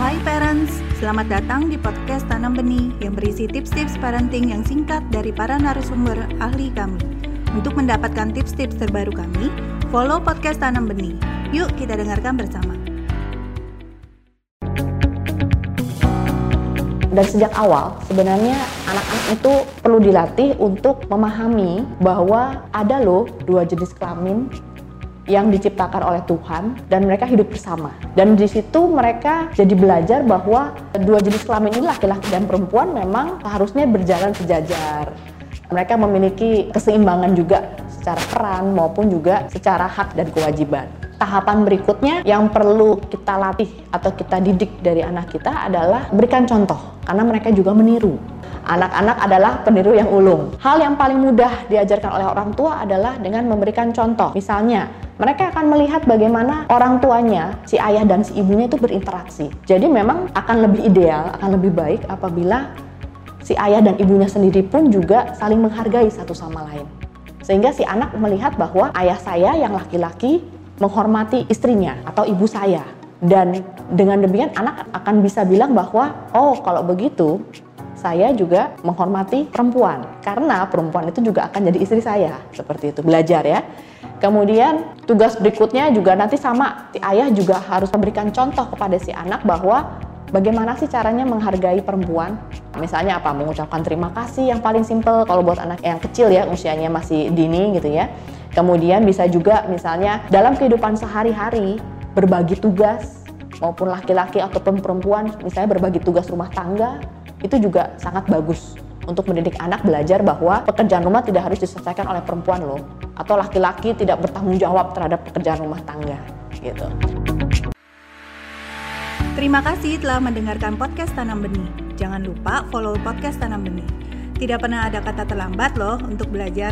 Hai parents, selamat datang di podcast Tanam Benih yang berisi tips-tips parenting yang singkat dari para narasumber ahli kami. Untuk mendapatkan tips-tips terbaru kami, follow podcast Tanam Benih. Yuk kita dengarkan bersama. Dan sejak awal sebenarnya anak-anak itu perlu dilatih untuk memahami bahwa ada loh dua jenis kelamin yang diciptakan oleh Tuhan dan mereka hidup bersama. Dan di situ mereka jadi belajar bahwa dua jenis kelamin ini laki-laki dan perempuan memang seharusnya berjalan sejajar. Mereka memiliki keseimbangan juga secara peran maupun juga secara hak dan kewajiban. Tahapan berikutnya yang perlu kita latih atau kita didik dari anak kita adalah berikan contoh karena mereka juga meniru. Anak-anak adalah peniru yang ulung. Hal yang paling mudah diajarkan oleh orang tua adalah dengan memberikan contoh. Misalnya, mereka akan melihat bagaimana orang tuanya, si ayah dan si ibunya itu berinteraksi. Jadi memang akan lebih ideal, akan lebih baik apabila si ayah dan ibunya sendiri pun juga saling menghargai satu sama lain. Sehingga si anak melihat bahwa ayah saya yang laki-laki menghormati istrinya atau ibu saya. Dan dengan demikian anak akan bisa bilang bahwa, oh kalau begitu saya juga menghormati perempuan karena perempuan itu juga akan jadi istri saya seperti itu. Belajar ya. Kemudian tugas berikutnya juga nanti sama si ayah juga harus memberikan contoh kepada si anak bahwa bagaimana sih caranya menghargai perempuan. Misalnya apa? Mengucapkan terima kasih yang paling simple kalau buat anak yang kecil ya usianya masih dini gitu ya. Kemudian bisa juga misalnya dalam kehidupan sehari-hari berbagi tugas maupun laki-laki ataupun perempuan misalnya berbagi tugas rumah tangga itu juga sangat bagus untuk mendidik anak belajar bahwa pekerjaan rumah tidak harus diselesaikan oleh perempuan loh atau laki-laki tidak bertanggung jawab terhadap pekerjaan rumah tangga gitu. Terima kasih telah mendengarkan podcast Tanam Benih. Jangan lupa follow podcast Tanam Benih. Tidak pernah ada kata terlambat loh untuk belajar.